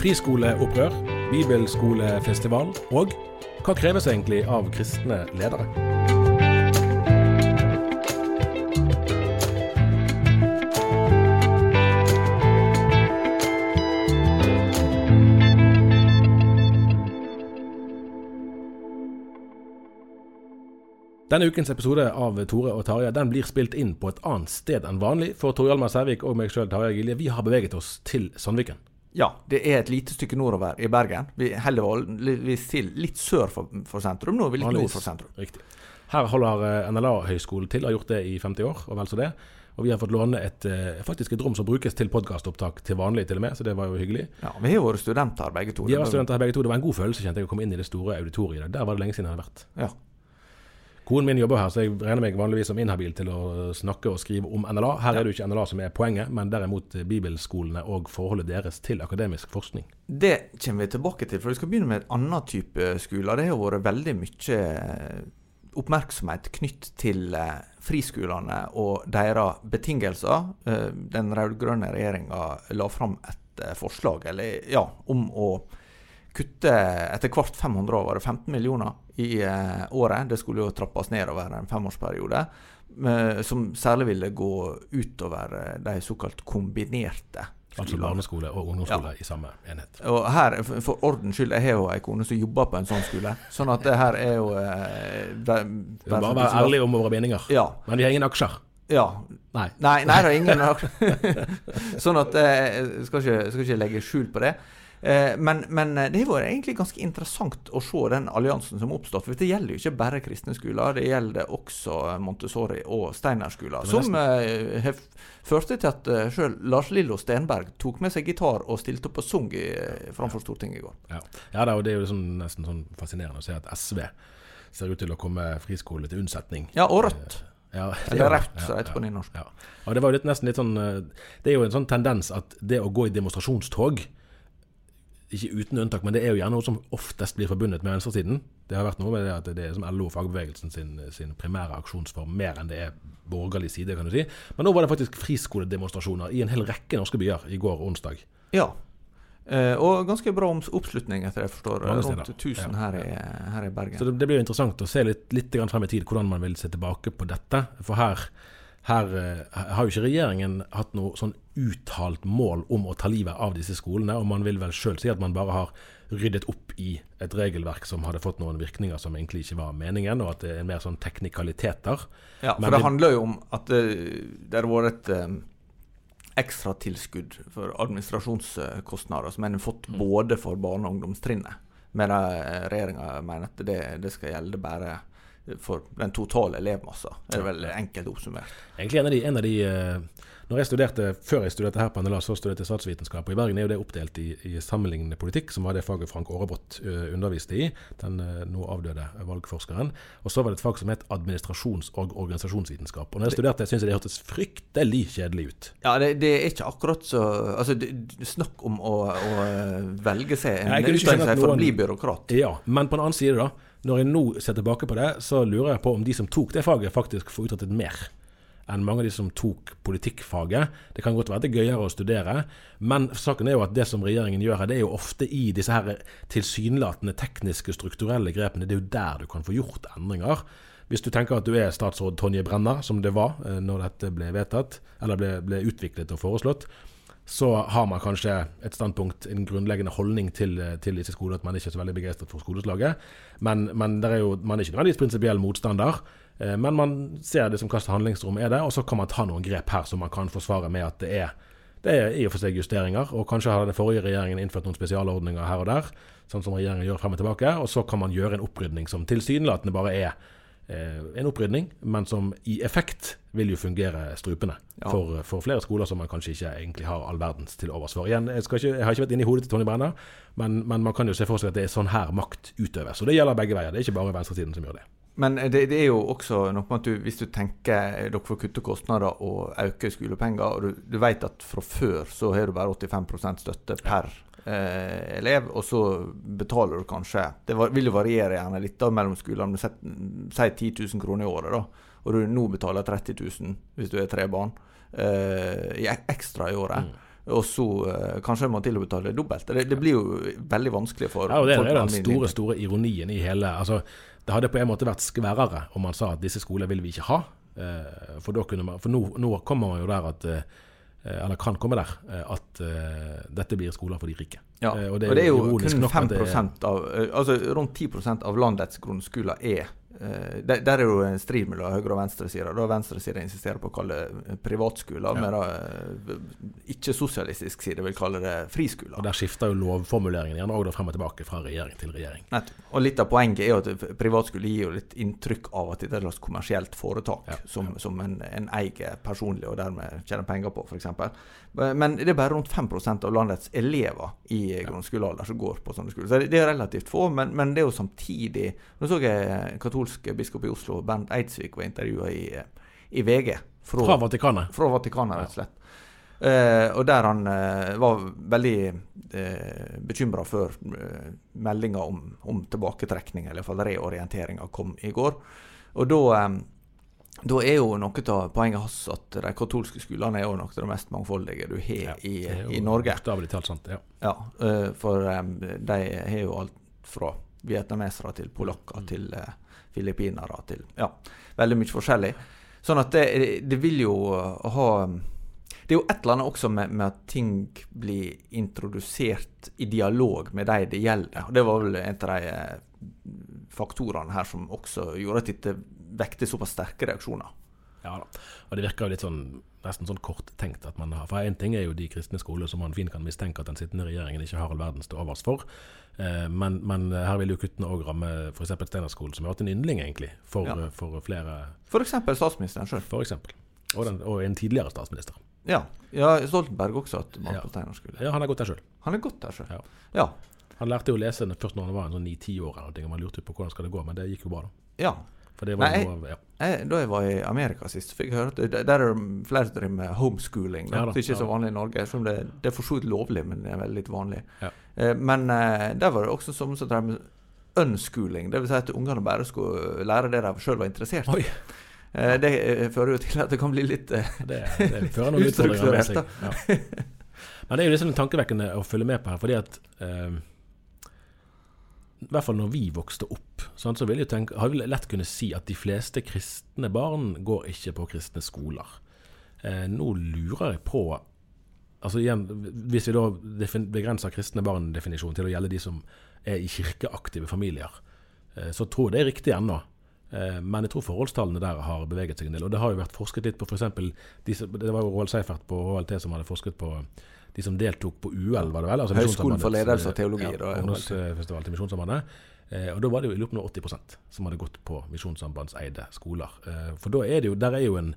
Friskoleopprør, bibelskolefestival og hva kreves egentlig av kristne ledere? Denne ukens episode av Tore og Tarjei den blir spilt inn på et annet sted enn vanlig. For Tor Hjalmar Sævik og meg sjøl, Tarjei Gilje, vi har beveget oss til Sandviken. Ja, det er et lite stykke nordover i Bergen. Vi vanligvis til litt sør for, for sentrum. Nå er vi litt nord for sentrum. Riktig. Her holder eh, NLA-høgskolen til, har gjort det i 50 år, og vel så det. Og vi har fått låne et, eh, faktisk et rom som brukes til podkastopptak til vanlig, til og med, så det var jo hyggelig. Ja, Vi har vært studenter begge to. Vi har vært studenter begge to. Det var en god følelse kjente jeg å komme inn i det store auditoriet. Der var det lenge siden jeg hadde vært. Ja. Konen min jobber her, så jeg regner meg vanligvis som inhabil til å snakke og skrive om NLA. Her er det jo ikke NLA som er poenget, men derimot bibelskolene og forholdet deres til akademisk forskning. Det kommer vi tilbake til, for vi skal begynne med et annet type skoler. Det har vært veldig mye oppmerksomhet knytt til friskolene og deres betingelser. Den rød-grønne regjeringa la fram et forslag eller, ja, om å kutte etter hvert 500 år, var det 15 millioner i eh, året. Det skulle jo trappes ned over en femårsperiode. Eh, som særlig ville gå utover eh, de såkalt kombinerte Altså barneskole og ungdomsskole Ja. i samme enhet. Og her, for- ordens skyld, jeg har jo ei kone som jobber på en sånn skole. Sånn at det her er jo det, bare, bare være ærlig om våre meninger. Ja. Men vi har ingen aksjer. ja. Nei. Nei, nei det er ingen aksjer. Sånn at jeg skal ikke, skal ikke legge skjul på det. Eh, men, men det har vært egentlig ganske interessant å se den alliansen som har oppstått. For det gjelder jo ikke bare kristne skoler, det gjelder også Montessori- og Steinerskoler. Som eh, har førte til at sjøl Lars Lillo Stenberg tok med seg gitar og stilte opp og sang eh, framfor Stortinget i går. Ja, ja da, og det er jo sånn, nesten sånn fascinerende å se at SV ser ut til å komme friskole til unnsetning. Ja, og Rødt. Ja, det Eller er- Rødt, som det heter på nynorsk. Ja. Og det var jo litt, nesten litt sånn eh, Det er jo en sånn tendens at det å gå i demonstrasjonstog ikke uten unntak, men det er jo gjerne noe som oftest blir forbundet med venstresiden. Det har vært noe med det at det er som LO og fagbevegelsen sin, sin primære aksjonsform, mer enn det er borgerlig side, kan du si. Men nå var det faktisk friskoledemonstrasjoner i en hel rekke norske byer i går onsdag. Ja. Eh, og ganske bra oppslutning, etter jeg forstår. Mange Rundt steder. 1000 Ja, her, i, her i Bergen. Så det, det blir jo interessant å se litt, litt frem i tid hvordan man vil se tilbake på dette. For her, her eh, har jo ikke regjeringen hatt noe sånn uttalt mål om å ta livet av disse skolene. Og man vil vel sjøl si at man bare har ryddet opp i et regelverk som hadde fått noen virkninger som egentlig ikke var meningen, og at det er mer sånn teknikaliteter. Ja, for Men det handler jo om at det, det har vært et um, ekstratilskudd for administrasjonskostnader som en har fått både for barne- og ungdomstrinnet. Men regjeringa mener at det, det skal gjelde bare for den totale elevmassa. Det er vel enkelt oppsummert. Egentlig en av de, en av de eh, når jeg studerte, Før jeg studerte her på NLA, så studerte jeg statsvitenskap. og I Bergen er jo det oppdelt i, i sammenlignende politikk, som var det faget Frank Aarebrot eh, underviste i. Den eh, nå avdøde valgforskeren. Og så var det et fag som het administrasjons- og organisasjonsvitenskap. Og når jeg studerte, syntes jeg det hørtes fryktelig kjedelig ut. Ja, det, det er ikke akkurat så Altså, det, snakk om å, å velge seg en utdannelse for å bli byråkrat. Ja, men på den annen side, da. Når jeg nå ser tilbake på det, så lurer jeg på om de som tok det faget, faktisk får utrettet mer enn mange av de som tok politikkfaget. Det kan godt være det er gøyere å studere, men saken er jo at det som regjeringen gjør her, det er jo ofte i disse her tilsynelatende tekniske, strukturelle grepene. Det er jo der du kan få gjort endringer. Hvis du tenker at du er statsråd Tonje Brenna, som det var eh, når dette ble vedtatt, eller ble, ble utviklet og foreslått, så har man kanskje et standpunkt, en grunnleggende holdning til, til disse skolene, at man ikke er så veldig begeistret for skoleslaget. Men, men er jo, man er ikke nødvendigvis prinsipiell motstander. Eh, men man ser det som hva handlingsrom er det, og så kan man ta noen grep her som man kan forsvare med at det er det er i og for seg justeringer, og kanskje har den forrige regjeringen innført noen spesialordninger her og der, sånn som regjeringen gjør frem og tilbake, og så kan man gjøre en opprydning som tilsynelatende bare er Eh, en opprydning, men som i effekt vil jo fungere strupende ja. for, for, flere skoler som man kanskje ikke egentlig har all verdens til overs for. Igjen, jeg, ikke, jeg har ikke vært inne i hodet til Tonje Brenna, men, men, man kan jo se for seg at det er sånn her makt utøves. Og det gjelder begge veier. Det er ikke bare venstresiden som gjør det. Men det, det, er jo også noe med at du, hvis du tenker dere får kutte kostnader og øke skolepenger, og du, du vet at fra før så har du bare 85% støtte per eh, elev, og så betaler du kanskje Det vil jo variere gjerne litt da mellom skolene, men si 10 000 kroner i året, da, og du nå betaler 30 000 hvis du er tre barn, eh, ekstra i året. Mm. Og så uh, kanskje man til å betale dobbelt. Det, det, blir jo veldig vanskelig for ja, og Det er den store store ironien i hele altså, Det hadde på en måte vært skværere om man sa at disse skolene vil vi ikke ha. Eh, for, man, for nå, nå kommer man jo der at eh, eller kan komme der, eh, at dette blir skoler for de rike. Ja, og, det og det er jo kun 5 av, altså rundt 10% av landets grunnskoler er der, der, er jo en strid mellom høyre- og venstresida. Venstresida insisterer på å kalle privatskoler, ja. mens uh, ikke-sosialistisk side vil kalle det friskoler. Og Der skifter jo lovformuleringen gjerne også frem og tilbake fra regjering til regjering. Nett. Og Litt av poenget er jo at privatskole gir jo litt inntrykk av at det er et kommersielt foretak ja. som, som en, en, eier personlig og dermed tjener penger på, f.eks. Men det er bare rundt 5 av landets elever i grunnskolealder som går på sånne skoler. Så det, det er relativt få, men, men det er jo samtidig Nå så jeg katolsk katolsk biskop i Oslo, Bernt Eidsvik, var intervjua i, i, VG. Fra, fra Vatikanet? Fra Vatikanet, rett og slett. Uh, og der han uh, var veldig uh, bekymra før uh, meldinga om, om, tilbaketrekning, eller iallfall reorienteringa, kom i går. Og da, um, da er jo noe av poenget hans at de katolske skolene er jo noe av det mest mangfoldige du har ja, i, i, Norge. Talt sant, ja. ja for um, de har jo alt fra vietnamesere til polakker mm. til uh, filippinere til ja, veldig mye forskjellig. Sånn at det, det vil jo ha det er jo et eller annet også med, med, at ting blir introdusert i dialog med de det gjelder. Og Det var vel en av de eh, faktorene her som også gjorde at dette vekte såpass sterke reaksjoner. Ja da. Og det virker jo litt sånn nesten sånn korttenkt at man har For én ting er jo de kristne skoler som man fint kan mistenke at den sittende regjeringen ikke har all verdens til overs for. Eh, men, men, her vil jo kuttene òg ramme f.eks. Steinerskolen, som har vært en yndling egentlig for, ja. for flere F.eks. statsministeren sjøl. Og, den, og, en tidligere statsminister. Ja. ja Stoltenberg også at man ja. på Steinerskolen. Ja, han har gått der sjøl. Han har gått der sjøl. Ja. ja. Han lærte jo å lese først når han var sånn ni-ti år, og man lurte på hvordan skal det gå, men det gikk jo bra, da. Ja, Nei, noe, ja. jeg, da jeg var i Amerika sist, fikk jeg høre at der er det flere som driver med homeschooling. Ja, det er ikke så vanlig i Norge. Det, det, er for så vidt lovlig, men det er veldig litt vanlig. Ja. Eh, men eh, der var det også som som drev med unschooling. Dvs. Si at ungene bare skulle lære det de sjøl var interessert i. Eh, det eh, fører jo til at det kan bli litt eh, det, det fører noen utfordringer med seg. Ja. Men det er jo liksom tankevekkende å følge med på her, fordi at eh, i hvert fall når vi vokste opp, sånn, så vil jeg tenke, har vi lett kunne si at de fleste kristne barn går ikke på kristne skoler. Eh, nå lurer jeg på altså igjen, Hvis vi da begrenser kristne barn-definisjonen til å gjelde de som er i kirkeaktive familier, eh, så tror jeg det er riktig ennå. Eh, men jeg tror forholdstallene der har beveget seg en del. Og det har jo vært forsket litt på f.eks. De, det var jo Roald Seifert på HLT som hadde forsket på de som deltok på UL, var det vel? Altså Høgskolen for ledelse og teologi. Ja, Ungdomsfestival til Misjonssambandet. Eh, og Da var det jo i løpet av 80% som hadde gått på Misjonssambandseide skoler. Eh, for da er det jo, der er jo en,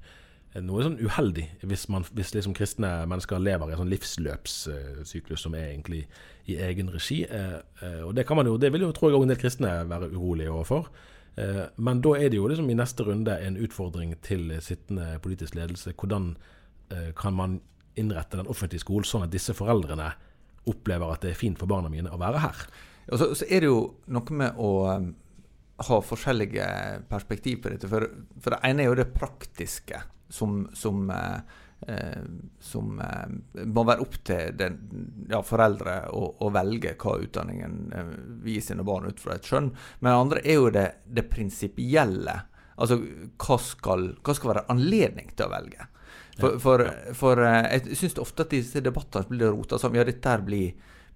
noe sånn uheldig hvis, man, hvis liksom kristne mennesker lever i en sånn livsløpssyklus som er egentlig i egen regi. Eh, eh, og Det kan man jo, det vil jo tror jeg også en del kristne være urolige overfor. Eh, men da er det jo liksom i neste runde en utfordring til sittende politisk ledelse. Hvordan eh, kan man innrette den offentlige skolen sånn at disse foreldrene opplever at det er fint for barna mine å være her. Ja, så, så er det jo noe med å um, ha forskjellige perspektiv på dette. For, for, det ene er jo det praktiske, som, som, uh, uh, som eh, må være opp til den, ja, foreldre å, å, velge hva utdanningen vil gir sine barn ut fra et skjønn. Men det andre er jo det, det prinsipielle Altså, hva skal, hva skal være anledning til å velge? For, for, for eh, jeg syns ofte at disse debattene blir rota sammen. Ja, dette her blir,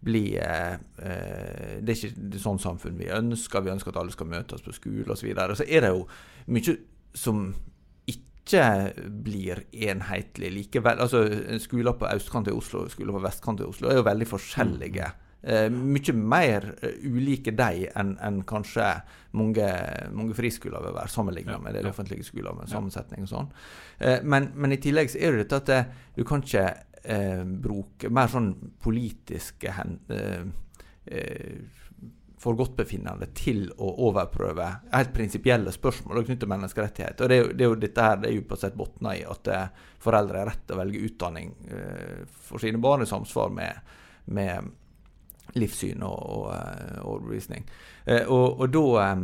blir eh, eh, Det er ikke et sånn samfunn vi ønsker. Vi ønsker at alle skal møtes på skole osv. Så, videre. så er det jo mye som ikke blir enhetlig likevel. Altså, Skoler på østkant i Oslo og skoler på vestkant i Oslo er jo veldig forskjellige. Mm eh, mye mer uh, ulike de enn en kanskje mange, mange friskoler vil være, sammenlignet med det offentlige skoler med sammensetning og sånn. Eh, men, men, i tillegg så er det dette at det, eh, du kan ikke eh, bruke mer sånn politiske hen, eh, forgodtbefinnende til å overprøve helt prinsipielle spørsmål knyttet til menneskerettigheter. Og det er, jo, det er jo dette her det er jo på sett bunna i at foreldre har rett til å velge utdanning for sine barn i samsvar med, med livssyn og, og, eh, overbevisning. Eh, og, og, da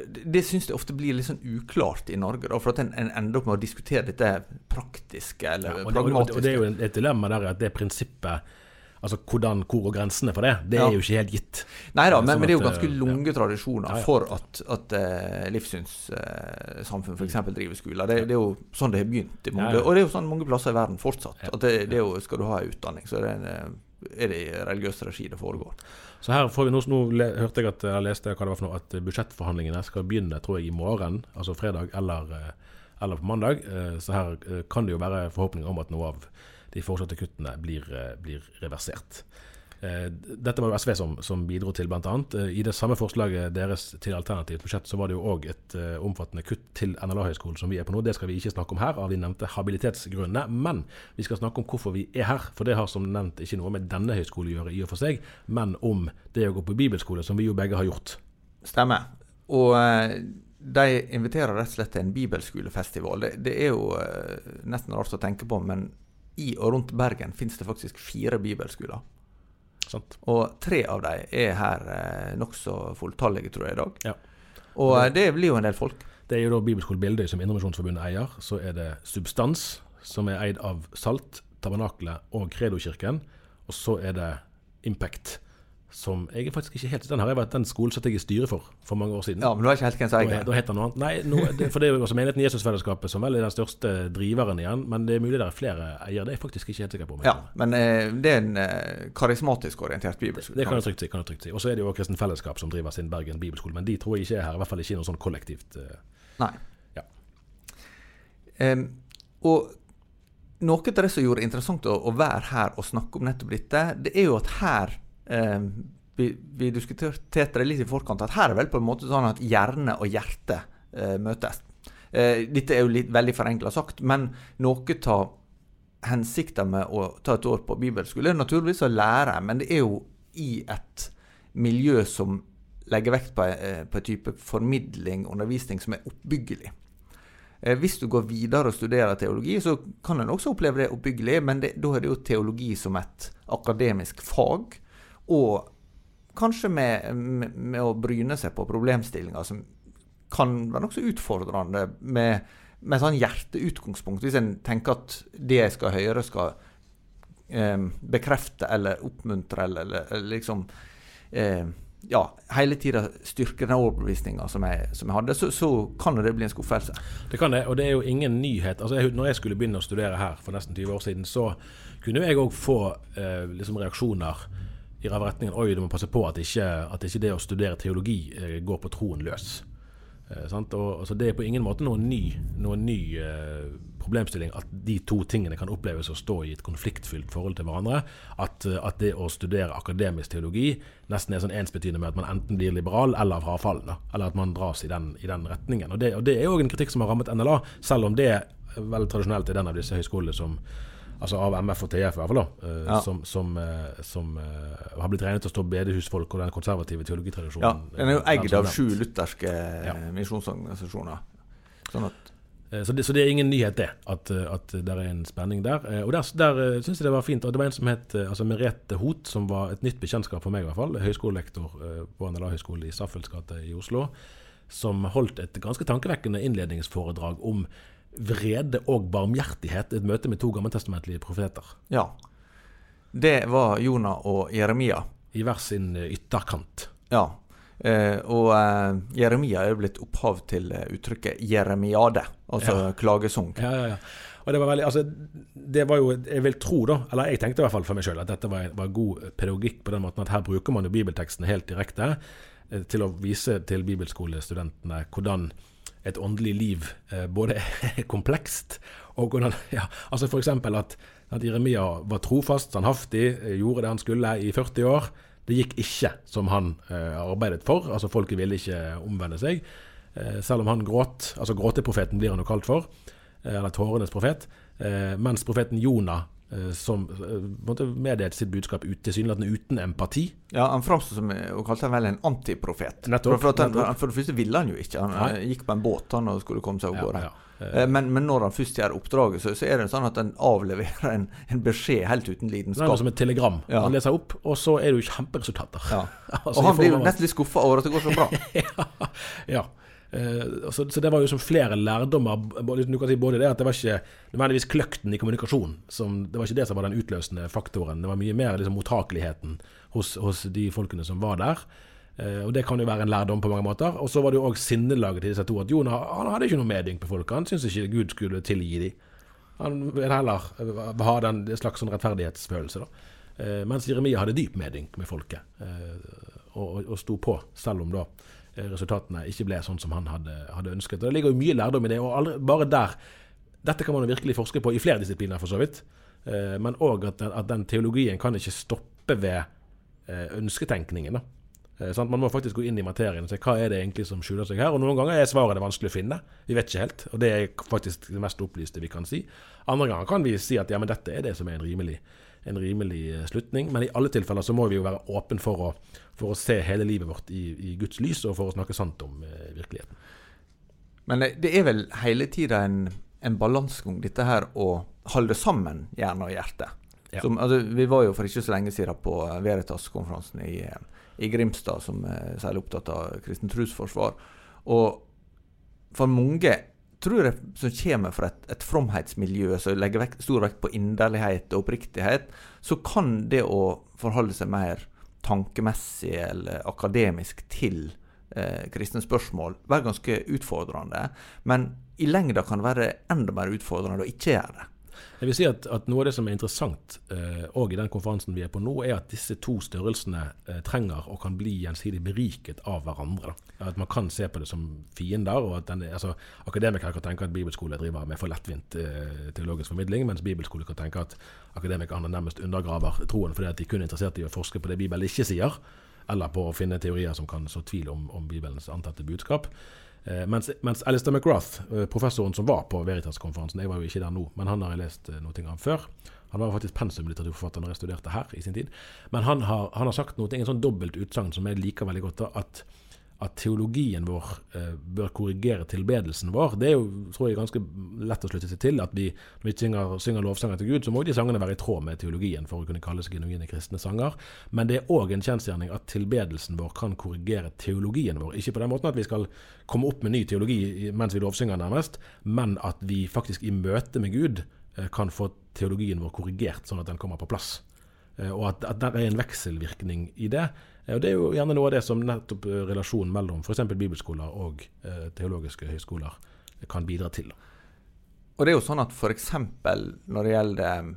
det, det syns jeg ofte blir litt sånn uklart i Norge. Da, for at en, en ender opp med å diskutere dette praktiske eller ja, og pragmatiske. Og det er jo et dilemma der at det prinsippet Altså hvordan, Hvor går grensene for det? Det ja. er jo ikke helt gitt. Nei da, men, sånn men, det er jo ganske lange ja. tradisjoner ja, for at, at uh, livssynssamfunn uh, f.eks. driver skoler. Det, det, er jo sånn det har begynt. i mange, Og det er jo sånn mange plasser i verden fortsatt. at det, det er jo, Skal du ha utdanning, så er det en er det i religiøs regi det foregår. Så her får vi nå, nå hørte jeg at jeg leste hva det var for noe, at budsjettforhandlingene skal begynne tror jeg, i morgen, altså fredag eller, eh, eller på mandag. Eh, så her eh, kan det jo være forhåpninger om at noe av de foreslåtte kuttene blir, blir reversert. Eh, dette var jo SV som, som bidro til, bl.a. Eh, I det samme forslaget deres til alternativt budsjett, så var det jo òg et uh, omfattende kutt til NLA-høgskolen som vi er på nå. Det skal vi ikke snakke om her av de nevnte habilitetsgrunnene. Men vi skal snakke om hvorfor vi er her. For det har som nevnt ikke noe med denne høyskolen å gjøre i og for seg, men om det å gå på bibelskole, som vi jo begge har gjort. Stemmer. Og de inviterer rett og slett til en bibelskolefestival. Det, det er jo nesten rart å tenke på, men i og rundt Bergen finnes det faktisk fire bibelskoler. Sant. Og tre av dem er her eh, nokså fulltallige, tror jeg, i dag. Ja. Og det, det, blir jo en del folk. Det er jo da Bibelskole Bildøy som Indremisjonsforbundet eier. Så er det Substans, som er eid av Salt, Tabernaklet og Kredokirken. Og så er det Impact, som jeg er faktisk ikke helt Den har jeg vært den skolen satt jeg i styret for for mange år siden. Ja, Men du har ikke helt hvem som eier Da heter noe annet. Nei, no, det, for det er jo også menigheten Jesusfellesskapet som vel er den største driveren igjen. Men det er mulig det er flere eiere. Det er jeg faktisk ikke helt sikker på. Ja, men eh, det er en eh, karismatisk orientert bibelskole. Det kan du trygt si. kan du trygt si. Og så er det jo Kristen Fellesskap som driver sin Bergen bibelskole. Men de tror jeg ikke er her. I hvert fall ikke noe sånn kollektivt. Eh, Nei. Ja. Um, og noe av det som gjorde det interessant å, å være her og snakke om nettopp dette, det er jo at her eh, vi, vi, diskuterte det litt i forkant, at her er vel på en måte sånn at hjerne og hjerte eh, møtes. Eh, dette er jo litt veldig forenkla sagt, men noe av hensikten med å ta et år på bibelskole er naturligvis å lære, men det er jo i et miljø som legger vekt på, eh, på en type formidling undervisning som er oppbyggelig. Eh, hvis du går videre og studerer teologi, så kan en også oppleve det oppbyggelig, men det, da er det jo teologi som et akademisk fag og kanskje med, med, med å bryne seg på problemstillinger som kan være nokså utfordrende med, med sånn hjerteutgangspunkt. Hvis en tenker at det jeg skal høre, skal eh, bekrefte eller oppmuntre eller, eller, eller liksom eh, ja, hele tida styrke den overbevisninga som, som, jeg hadde, så, så, kan det bli en skuffelse. Det kan det, og det er jo ingen nyhet. Altså, jeg, når jeg skulle begynne å studere her for nesten 20 år siden, så kunne jeg òg få eh, liksom reaksjoner i retningen Oi, du må passe på at ikke, at ikke det å studere teologi eh, går på troen løs. Eh, og, altså, det er på ingen måte noen ny, noen ny eh, problemstilling at de to tingene kan oppleves å stå i et konfliktfylt forhold til hverandre. At, eh, at det å studere akademisk teologi nesten er sånn ensbetydende med at man enten blir liberal eller frafallende. Eller at man dras i den, i den retningen. Og det, og det er òg en kritikk som har rammet NLA, selv om det vel tradisjonelt er den av disse høyskolene som altså av MF og TF i hvert fall, da, uh, ja. som, som, uh, som uh, har blitt regnet til å stå bedehusfolk og den konservative teologitradisjonen. Ja, Den er jo eid av sju lutherske ja. misjonsorganisasjoner. Sånn at så det, så det, er ingen nyhet, det, at, at det er en spenning der. Og Der, der syns jeg det var fint. og Det var en som het altså Merete Hot, som var et nytt bekjentskap for meg, i hvert fall. Høyskolelektor på NLA høgskole i Staffels gate i Oslo. Som holdt et ganske tankevekkende innledningsforedrag om vrede og barmhjertighet, et møte med to gammeltestamentlige profeter. Ja. Det var Jonah og Jeremia. I hver sin ytterkant. Ja. Eh, og eh, Jeremia er jo blitt opphav til eh, uttrykket 'jeremiade', altså Ja. klagesang. Ja, ja, ja. Og det var veldig, altså, det var jo, jeg vil tro da, eller jeg tenkte i hvert fall for meg selv, at dette var, var god pedagogikk på den måten at her bruker man jo bibeltekstene helt direkte eh, til å vise til bibelskolestudentene hvordan et åndelig liv eh, både komplekst og hvordan, ja, altså eksempel at, at Jeremia var trofast, standhaftig, eh, gjorde det han skulle i 40 år. Det gikk ikke som han eh, arbeidet for, altså folket ville ikke omvende seg. Selv om han gråt, altså gråteprofeten blir han jo kalt for, eller tårenes profet, mens profeten Jonah, som eh, måtte meddelte sitt budskap tilsynelatende uten empati. Ja, Han framsto som og kalte han vel en antiprofet. Nettopp, For, for, han, for det første ville han jo ikke. Han Nei. eh, gikk på en båt han og skulle komme seg av Ja, gårde. ja. Eh, Men, men når han først gjør oppdraget, så, så er det sånn at han avleverer en, en beskjed helt uten lidenskap. Det er som et telegram. Ja. Han leser opp, og så er det jo kjemperesultater. Ja. Altså, Og han blir jo nesten litt skuffa over at det går så bra. ja. Eh, så, så det var jo som flere lærdommer. Du kan si både det at det var ikke nødvendigvis kløkten i kommunikasjon. Det var ikke det som var den utløsende faktoren. Det var mye mer liksom, mottakeligheten hos, hos de folkene som var der. Eh, og Det kan jo være en lærdom på mange måter. Og så var det jo òg sinnelaget til disse to. At Jonah han hadde ikke noe medynk på folket. Han syntes ikke Gud skulle tilgi dem. Han ville heller eh, ha den en slags sånn rettferdighetsfølelse. da. Mens Jeremia hadde dyp medynk med folket, og, og, og sto på, selv om da resultatene ikke ble sånn som han hadde, hadde ønsket. Og Det ligger jo mye lærdom i det. og aldri, bare der, Dette kan man jo virkelig forske på i flere disipliner, for så vidt. Eh, men òg at, at den teologien kan ikke stoppe ved eh, ønsketenkningen. da. Eh, sant? Man må faktisk gå inn i materien og se hva er det egentlig som skjuler seg her. Og Noen ganger er svaret det vanskelig å finne. Vi vet ikke helt. Og det er faktisk det mest opplyste vi kan si. Andre ganger kan vi si at ja, men dette er det som er en rimelig, en rimelig eh, slutning. Men i alle tilfeller så må vi jo være åpne for for å se hele livet vårt i, i Guds lys, og for å snakke sant om eh, virkeligheten. Men eh, det er vel hele tida en, en balansegang, dette her å holde sammen hjerne og hjerte. Ja. Som, altså, vi var jo for ikke så lenge siden på eh, Veritas-konferansen i, i Grimstad, som er særlig opptatt av kristen trosforsvar. Og for mange, tror jeg, som kommer fra et, et fromhetsmiljø som legger vekt, stor vekt på inderlighet og oppriktighet, så kan det å forholde seg mer tankemessig eller akademisk til eh, kristne spørsmål være ganske utfordrende. Men i lengda kan det være enda mer utfordrende å ikke gjøre det. Jeg vil si at, at Noe av det som er interessant eh, og i den konferansen vi er på nå, er at disse to størrelsene eh, trenger og kan bli gjensidig beriket av hverandre. At man kan se på det som fiender. og at den, altså, Akademikere kan tenke at bibelskole driver med for lettvint eh, teologisk formidling, mens bibelskole kan tenke at akademikerne nærmest undergraver troen fordi at de kun er interessert i å forske på det Bibelen ikke sier, eller på å finne teorier som kan så tvil om, om Bibelens antatte budskap. Eh, mens, mens Alistair McGrath, eh, professoren som var på Veritas-konferansen, jeg var jo ikke der nå, men han har jeg lest eh, noe av før. Han var faktisk pensumlitteraturforfatter når jeg studerte her i sin tid. Men han har, han har sagt noe, en sånn dobbelt utsagn som jeg liker veldig godt. da, at at teologien vår eh, bør korrigere tilbedelsen vår. Det er jo tror jeg, ganske lett å slutte seg til. At vi, når vi synger, synger lovsanger til Gud, så må de sangene være i tråd med teologien for å kunne kalles genuine kristne sanger. Men det er òg en kjensgjerning at tilbedelsen vår kan korrigere teologien vår. Ikke på den måten at vi skal komme opp med ny teologi mens vi lovsynger, nærmest, men at vi faktisk i møte med Gud eh, kan få teologien vår korrigert, sånn at den kommer på plass. Eh, Og at, at det er en vekselvirkning i det. Eh, Og Det er jo gjerne noe av det som nettopp eh, relasjonen mellom f.eks. bibelskoler og eh, teologiske høyskoler kan bidra til. Og det er jo sånn at f.eks. når det gjelder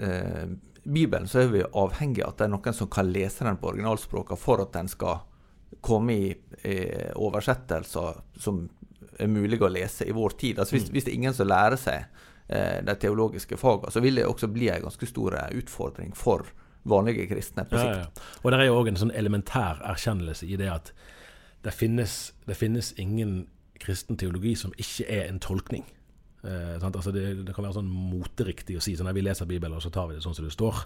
eh, Bibelen, så er vi avhengig av at det er noen som kan lese den på originalspråket for at den skal komme i i oversettelser som er mulig å lese i vår tid. Altså hvis, hvis det er ingen som lærer seg eh, de teologiske fagene, så vil det også bli en ganske stor utfordring for vanlige kristne på sikt. ja, ja. Og det er jo òg en sånn elementær erkjennelse i det at det finnes, det finnes ingen kristen teologi som ikke er en tolkning. Eh, altså det, det kan være sånn moteriktig å si sånn at vi leser Bibelen og så tar vi det sånn som det står.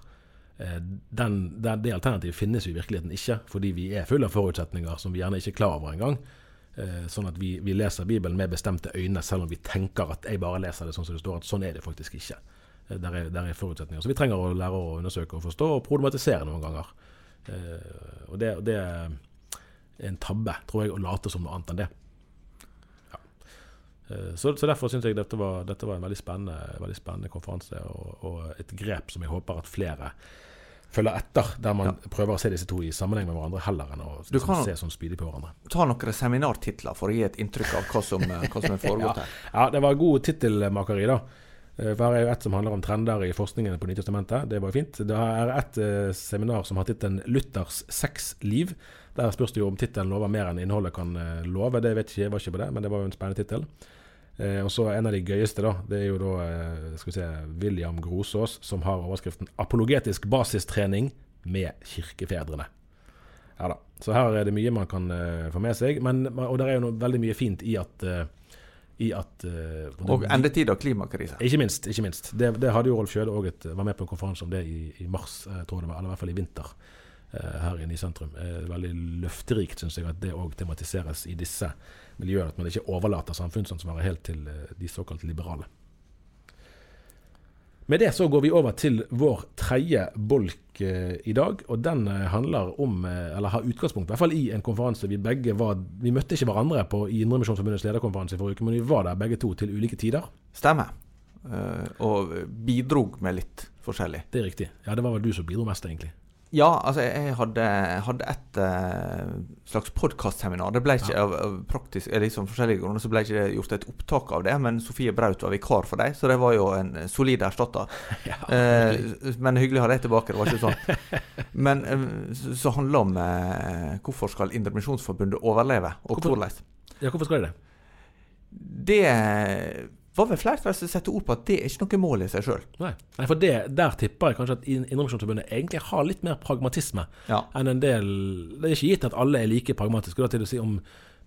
Eh, den, den, det alternativet finnes jo i virkeligheten ikke, fordi vi er fulle av forutsetninger som vi gjerne ikke er klar over engang. Eh, sånn at vi, vi leser Bibelen med bestemte øyne, selv om vi tenker at jeg bare leser det sånn som det står. At sånn er det faktisk ikke. Eh, Der er, der er forutsetninger. Så vi trenger å lære å undersøke og forstå og problematisere noen ganger. Eh, og det, det er en tabbe, tror jeg, å late som noe annet enn det. Ja. Eh, Så, så derfor syns jeg dette var, dette var en veldig spennende, veldig spennende konferanse, og, og et grep som jeg håper at flere følger etter, der man prøver å se disse to i sammenheng med hverandre, heller enn å Du liksom, kan- se sånn spydig på hverandre. Ta noen seminartitler for å gi et inntrykk av hva som, eh, hva som er foregått her. Ja, det var god tittelmakeri, da. Eh, For her er jo et som handler om trender i forskningen på Nytestamentet. Det var jo fint. Det er et eh, seminar som har tittelen 'Luthers sexliv'. Der spørs det jo om tittelen lover mer enn innholdet kan eh, love. Det vet ikke jeg, var ikke på det, men det var jo en spennende tittel. Eh, og så en av de gøyeste, da. Det er jo da eh, skal vi se, William Grosås, som har overskriften 'Apologetisk basistrening med kirkefedrene'. Ja da. Så her er det mye man kan eh, få med seg. Men, og det er jo noe veldig mye fint i at eh, i at uh, Og endetid og klimakrise. ikke minst. ikke minst. Det, det hadde jo Rolf Kjøde òg vært var med på en konferanse om det i, i mars, eh, tror jeg det var, eller i hvert fall i vinter, eh, her inne i sentrum. Veldig løfterikt, syns jeg, at det òg tematiseres i disse miljøene. At man ikke overlater samfunnsansvaret helt til de såkalt liberale. Med det så går vi over til vår tredje bolk eh, i dag. Og den eh, handler om, eh, eller har utgangspunkt i hvert fall i en konferanse vi begge var Vi møtte ikke hverandre på, i Indremisjonsforbundets lederkonferanse i forrige uke, men vi var der begge to til ulike tider. Stemmer. Og bidrog med litt forskjellig. Det er riktig. Ja, det var vel du som bidro mest, egentlig. Ja, altså jeg hadde, hadde et uh, slags podkastseminar. Det ble ikke av, av praktisk, eller liksom forskjellige grunner så ble ikke det gjort et opptak av det, men Sofie Braut var vikar for deg, så det var jo en solid erstatter. eh, men hyggelig å ha deg tilbake, det var ikke sånn. Men uh, så, så handler det om eh, hvorfor skal Indremisjonsforbundet overleve, og Hvorfor- hvordan. Ja, hvorfor skal de det? Det var vel flere som setter ord på at det er ikke noe mål i seg sjøl. Nei. Nei, for det, der tipper jeg kanskje at In- Indremisjonsforbundet egentlig har litt mer pragmatisme Ja. enn en del Det er ikke gitt at alle er like pragmatiske. Er til å si om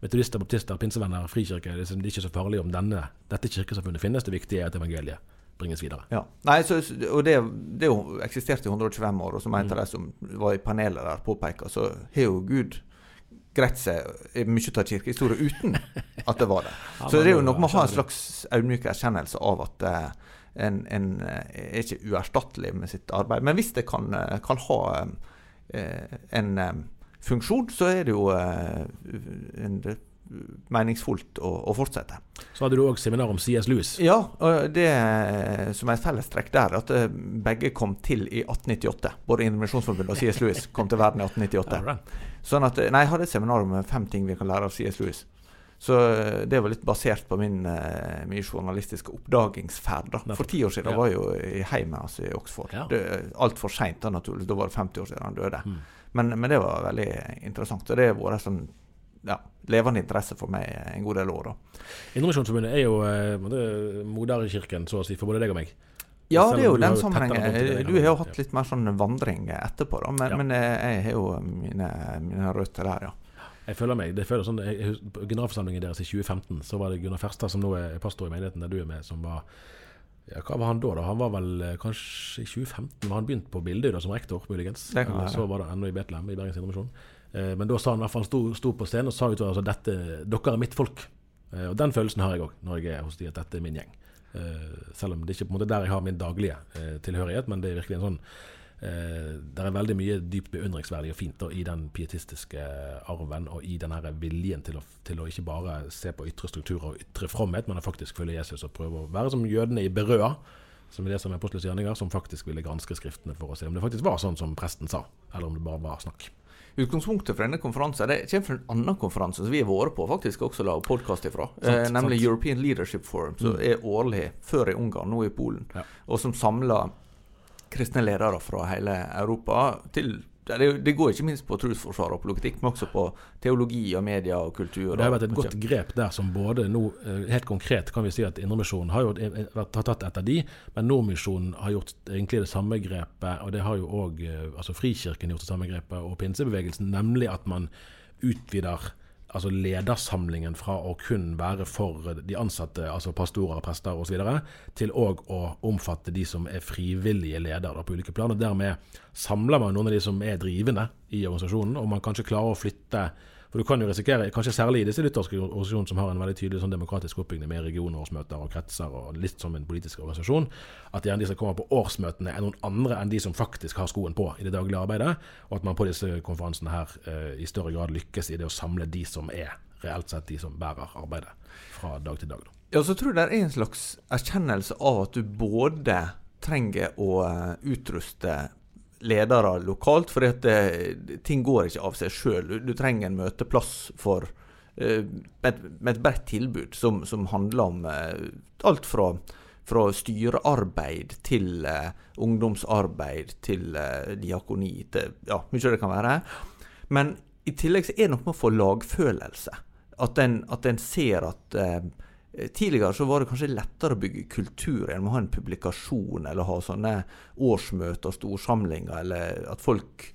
metodister, baptister, pinsevenner, frikirke. Det er liksom- det er ikke så farlig om denne, dette kirkesamfunnet finnes. Det viktige er at evangeliet bringes videre. Ja. Nei, så, og det, det jo eksisterte i 125 år, og som en av de som var i panelet der, påpeker, så har jo Gud greit seg mye av kirkehistorie uten at det var det. Så det er jo noe med å ha en slags audmyk erkjennelse av at eh, en, en eh, er ikke uerstattelig med sitt arbeid. Men hvis det kan, eh, kan ha en funksjon, så er det jo en, meningsfullt å, å fortsette. Så hadde du òg seminar om CS Lewis. Ja, og det som er et fellestrekk der, at begge kom til i 1898. Både Indremisjonsforbundet og C.S. Lewis kom til verden i 1898. Sånn at, eh, nei, Jeg hadde et seminar om fem ting vi kan lære av C.S. Lewis. Så eh, det var litt basert på min, eh, min journalistiske oppdagingsferd. da. For ti år siden Ja. var jeg jo i heimet altså i Oxford. Ja. Altfor seint, naturligvis. Da var det 50 år siden han døde. Mm. Men, men det var veldig interessant. Og det har vært sånn ja, levende interesse for meg en god del år. da. Indremisjonsforbundet er jo eh, er moderkirken, så å si, for både deg og meg. Ja, det er jo den sammenhengen. Du har jo hatt litt mer sånn vandring etterpå, da. Men, Ja. men eh, jeg har jo mine, mine røtter der, ja. Jeg føler meg, det føler sånn, jeg, generalforsamlingen deres i 2015 så var det Gunnar Ferstad, som nå er pastor i menigheten der du er med, som var ja, Hva var han da? da? Han var vel eh, kanskje i 2015 var han begynt på Bildøy da, som rektor, muligens. Kan Eller så var det ennå i Betlehem, i Bergens Indremisjon. Eh, men da sa han i hvert fall, sto, sto på scenen og sa utover altså, dette, dere er mitt folk. Eh, og den følelsen har jeg òg når jeg er hos de, at dette er min gjeng. Eh, selv om det ikke er der jeg har min daglige eh, tilhørighet, men det er virkelig en sånn Eh, det er veldig mye dypt beundringsverdig og fint da, i den pietistiske arven og i den viljen til å, til å ikke bare se på ytre strukturer og ytre fromhet, men å faktisk følge Jesus og prøve å være som jødene i Berøa, som er det som er Apostelens gjerninger, som faktisk ville granske skriftene for å se om det faktisk var sånn som presten sa, eller om det bare var snakk. Utgangspunktet for denne konferansen det kommer fra en annen konferanse som vi har vært på, faktisk også la podkast ifra. Sant, eh, nemlig sant. European Leadership Forum, som er årlig før i Ungarn, nå i Polen. Ja. Og som samler kristne ledere fra hele Europa til det, det går ikke minst på trosforsvar og politikk, men også på teologi og media og kultur. Og det har vært et godt grep der som både nå eh, Helt konkret kan vi si at Indremisjonen har eh, vært- har tatt etter de, men Nordmisjonen har gjort egentlig det samme grepet, og det har jo òg altså Frikirken gjort det samme grepet, og pinsebevegelsen, nemlig at man utvider altså ledersamlingen fra å kun være for de ansatte, altså pastorer, prester osv., til òg å omfatte de som er frivillige ledere på ulike plan. og Dermed samler man noen av de som er drivende i organisasjonen, og man kanskje klarer å flytte For du kan jo risikere, kanskje særlig i disse lutherske organisasjonene som har en veldig tydelig sånn demokratisk oppbygging med regionårsmøter og kretser og litt som en politisk organisasjon, at gjerne de som kommer på årsmøtene er noen andre enn de som faktisk har skoen på i det daglige arbeidet, og at man på disse konferansene her eh, i større grad lykkes i det å samle de som er reelt sett de som bærer arbeidet fra dag til dag. Da. Ja, så tror jeg det er en slags erkjennelse av at du både trenger å eh, utruste ledere lokalt. For ting går ikke av seg sjøl. Du, trenger en møteplass for uh, med, med, et bredt tilbud som, som handler om uh, alt fra, fra styrearbeid til uh, ungdomsarbeid til diakoni til ja, mye det kan være. Men i tillegg så er det noe med å få lagfølelse. At en, at en ser at Eh, tidligere så var det kanskje lettere å bygge kultur enn å ha en publikasjon eller ha sånne årsmøter storsamlinger, eller at folk,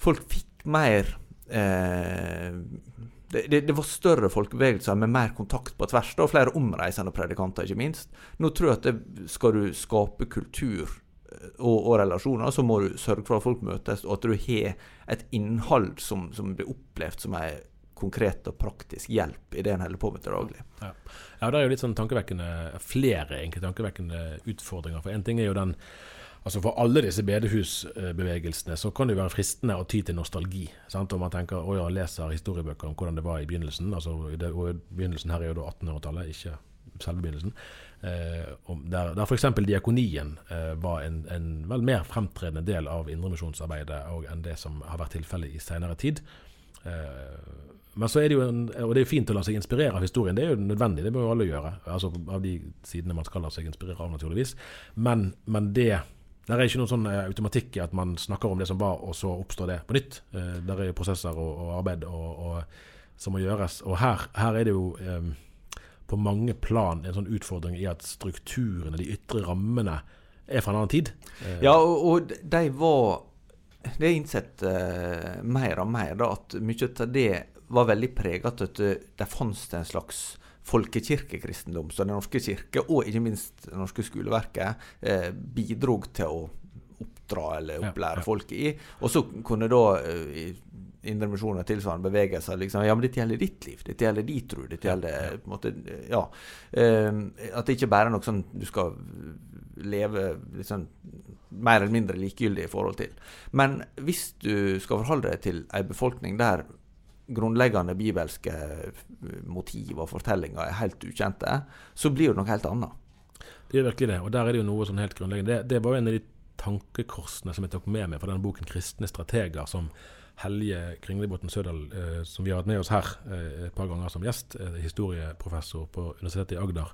folk fikk mer eh, det, det, det, var større folkebevegelser med mer kontakt på tvers, og flere omreisende predikanter, ikke minst. Nå tror jeg at det, skal du skape kultur eh, og, og, relasjoner, så må du sørge for at folk møtes, og at du har et innhold som, som blir opplevd som en konkret og praktisk hjelp i det en holder på med til daglig. Ja. ja, det er jo litt sånn tankevekkende, flere egentlig tankevekkende utfordringer. For én ting er jo den Altså For alle disse bedehusbevegelsene så kan det jo være fristende å ty til nostalgi. Sant? Om man tenker å ja, leser historiebøker om hvordan det var i begynnelsen. altså det, og Begynnelsen her er jo da 1800-tallet, ikke selve begynnelsen. Eh, der der f.eks. diakonien eh, var en, en, vel mer fremtredende del av indremisjonsarbeidet enn det som har vært tilfellet i senere tid. Eh, men så er det jo en, og det er fint å la seg inspirere av historien, det er jo nødvendig, det må jo alle gjøre. Altså Av de sidene man skal la seg inspirere av, naturligvis. Men, men det det er ikke noen sånn eh, automatikk i at man snakker om det som var, og så oppstår det på nytt. der er er prosesser og, og arbeid og, og, som må gjøres. Og her, her er det jo eh, på mange plan en sånn utfordring i at strukturene, de ytre rammene, er fra en annen tid. Eh. Ja, og, og de var Det er innsett uh, mer og mer da, at mye av det var veldig prega av at det fantes en slags folkekirkekristendom. Så Den norske kirke, og ikke minst det norske skoleverket, eh, bidrog til å oppdra eller opplære ja, ja. folk i. Og så kunne da eh, Indremisjonen og tilsvarende bevegelser liksom, Ja, men dette gjelder ditt liv. Dette gjelder din tro. Dette gjelder ja, på en måte, ja. Eh, at det ikke bare er noe sånn du skal leve liksom, mer eller mindre likegyldig i forhold til. Men hvis du skal forholde deg til ei befolkning der grunnleggende bibelske motiv og fortellinger er helt ukjente, så blir det noe helt annet. Det er virkelig det, og der er det jo noe sånn helt grunnleggende. Det, det var jo en av de tankekorsene som jeg tok med meg fra den boken 'Kristne strateger', som Helje Kringlebotn Sødal, eh, som vi har hatt med oss her eh, et par ganger som gjest, eh, historieprofessor på Universitetet i Agder,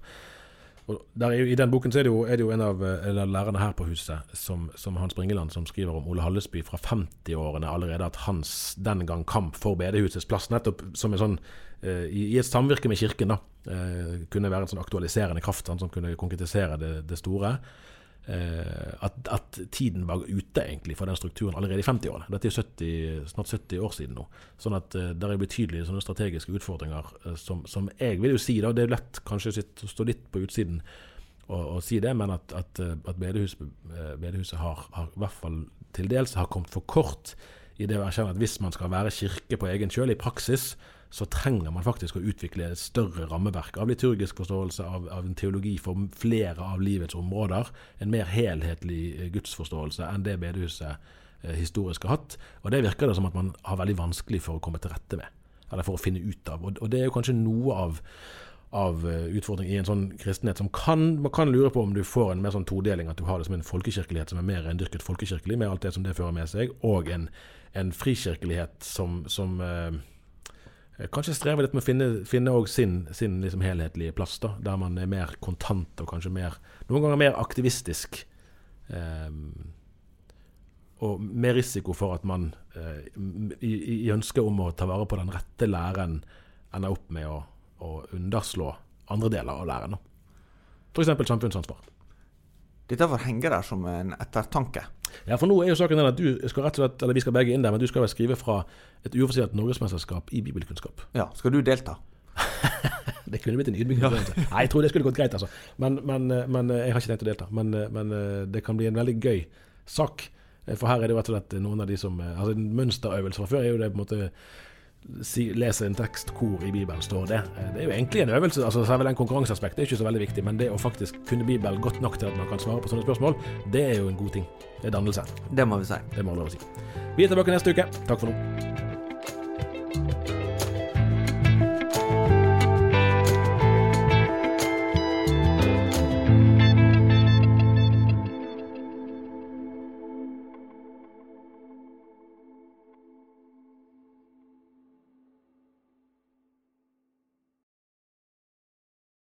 jo, I den boken er det, jo, er det jo eh, en, av, lærerne her på huset, som, som Hans Bringeland, som skriver om Ole Hallesby fra 50-årene allerede, at hans den gang kamp for bedehusets plass, nettopp som en sånn eh, i, i, et samvirke med Kirken, da, eh, kunne være en sånn aktualiserende kraft sånn, som kunne konkretisere det, det store. Eh, at, at, tiden var ute egentlig for den strukturen allerede i 50-årene. Dette er 70, snart 70 år siden nå. Sånn at uh, det er betydelige sånne strategiske utfordringer uh, som, som, jeg vil jo si da, Det er lett kanskje å stå litt på utsiden og, og si det, men at, at, at bedehus, bedehuset har, har, i hvert fall til dels har kommet for kort i det å erkjenne at hvis man skal være kirke på egen kjøl i praksis, så trenger man faktisk å utvikle et større rammeverk av liturgisk forståelse, av, av, en teologi for flere av livets områder. En mer helhetlig eh, gudsforståelse enn det bedehuset eh, historisk har hatt. Og det virker det som at man har veldig vanskelig for å komme til rette med, eller for å finne ut av. Og, og det er jo kanskje noe av av eh, utfordring i en sånn kristenhet som kan Man kan lure på om du får en mer sånn todeling, at du har det som en folkekirkelighet som er mer rendyrket folkekirkelig, med alt det som det fører med seg, og en, en frikirkelighet som, som eh, kanskje strever litt med å finne, finne sin, sin liksom helhetlige plass, da, der man er mer kontant og kanskje mer, noen ganger mer aktivistisk. Eh, og med risiko for at man eh, i, i ønsket om å ta vare på den rette læren ender opp med å, å underslå andre deler av læren. F.eks. samfunnsansvar. Dette henge der som en ettertanke. Ja, for nå er jo saken den at du skal rett og slett, eller vi skal begge inn der, men du skal vel skrive fra et uoffisielt norgesmesterskap i bibelkunnskap. Ja, Skal du delta? det kunne blitt en ydmyk ja. Nei, jeg tror det skulle gått greit, altså. Men, men, men, jeg har ikke tenkt å delta. Men, men, det kan bli en veldig gøy sak. For her er det rett og slett noen av de som Altså En mønsterøvelse fra før er jo det på en måte si, leser en tekst hvor i Bibelen står det. Eh, det er jo egentlig en øvelse. altså Selve den konkurranseaspektet er ikke så veldig viktig, men det å faktisk kunne Bibelen godt nok til at man kan svare på sånne spørsmål, det er jo en god ting. Det er dannelse. Det må vi si. Det må vi lov å si. Vi er tilbake neste uke. Takk for nå.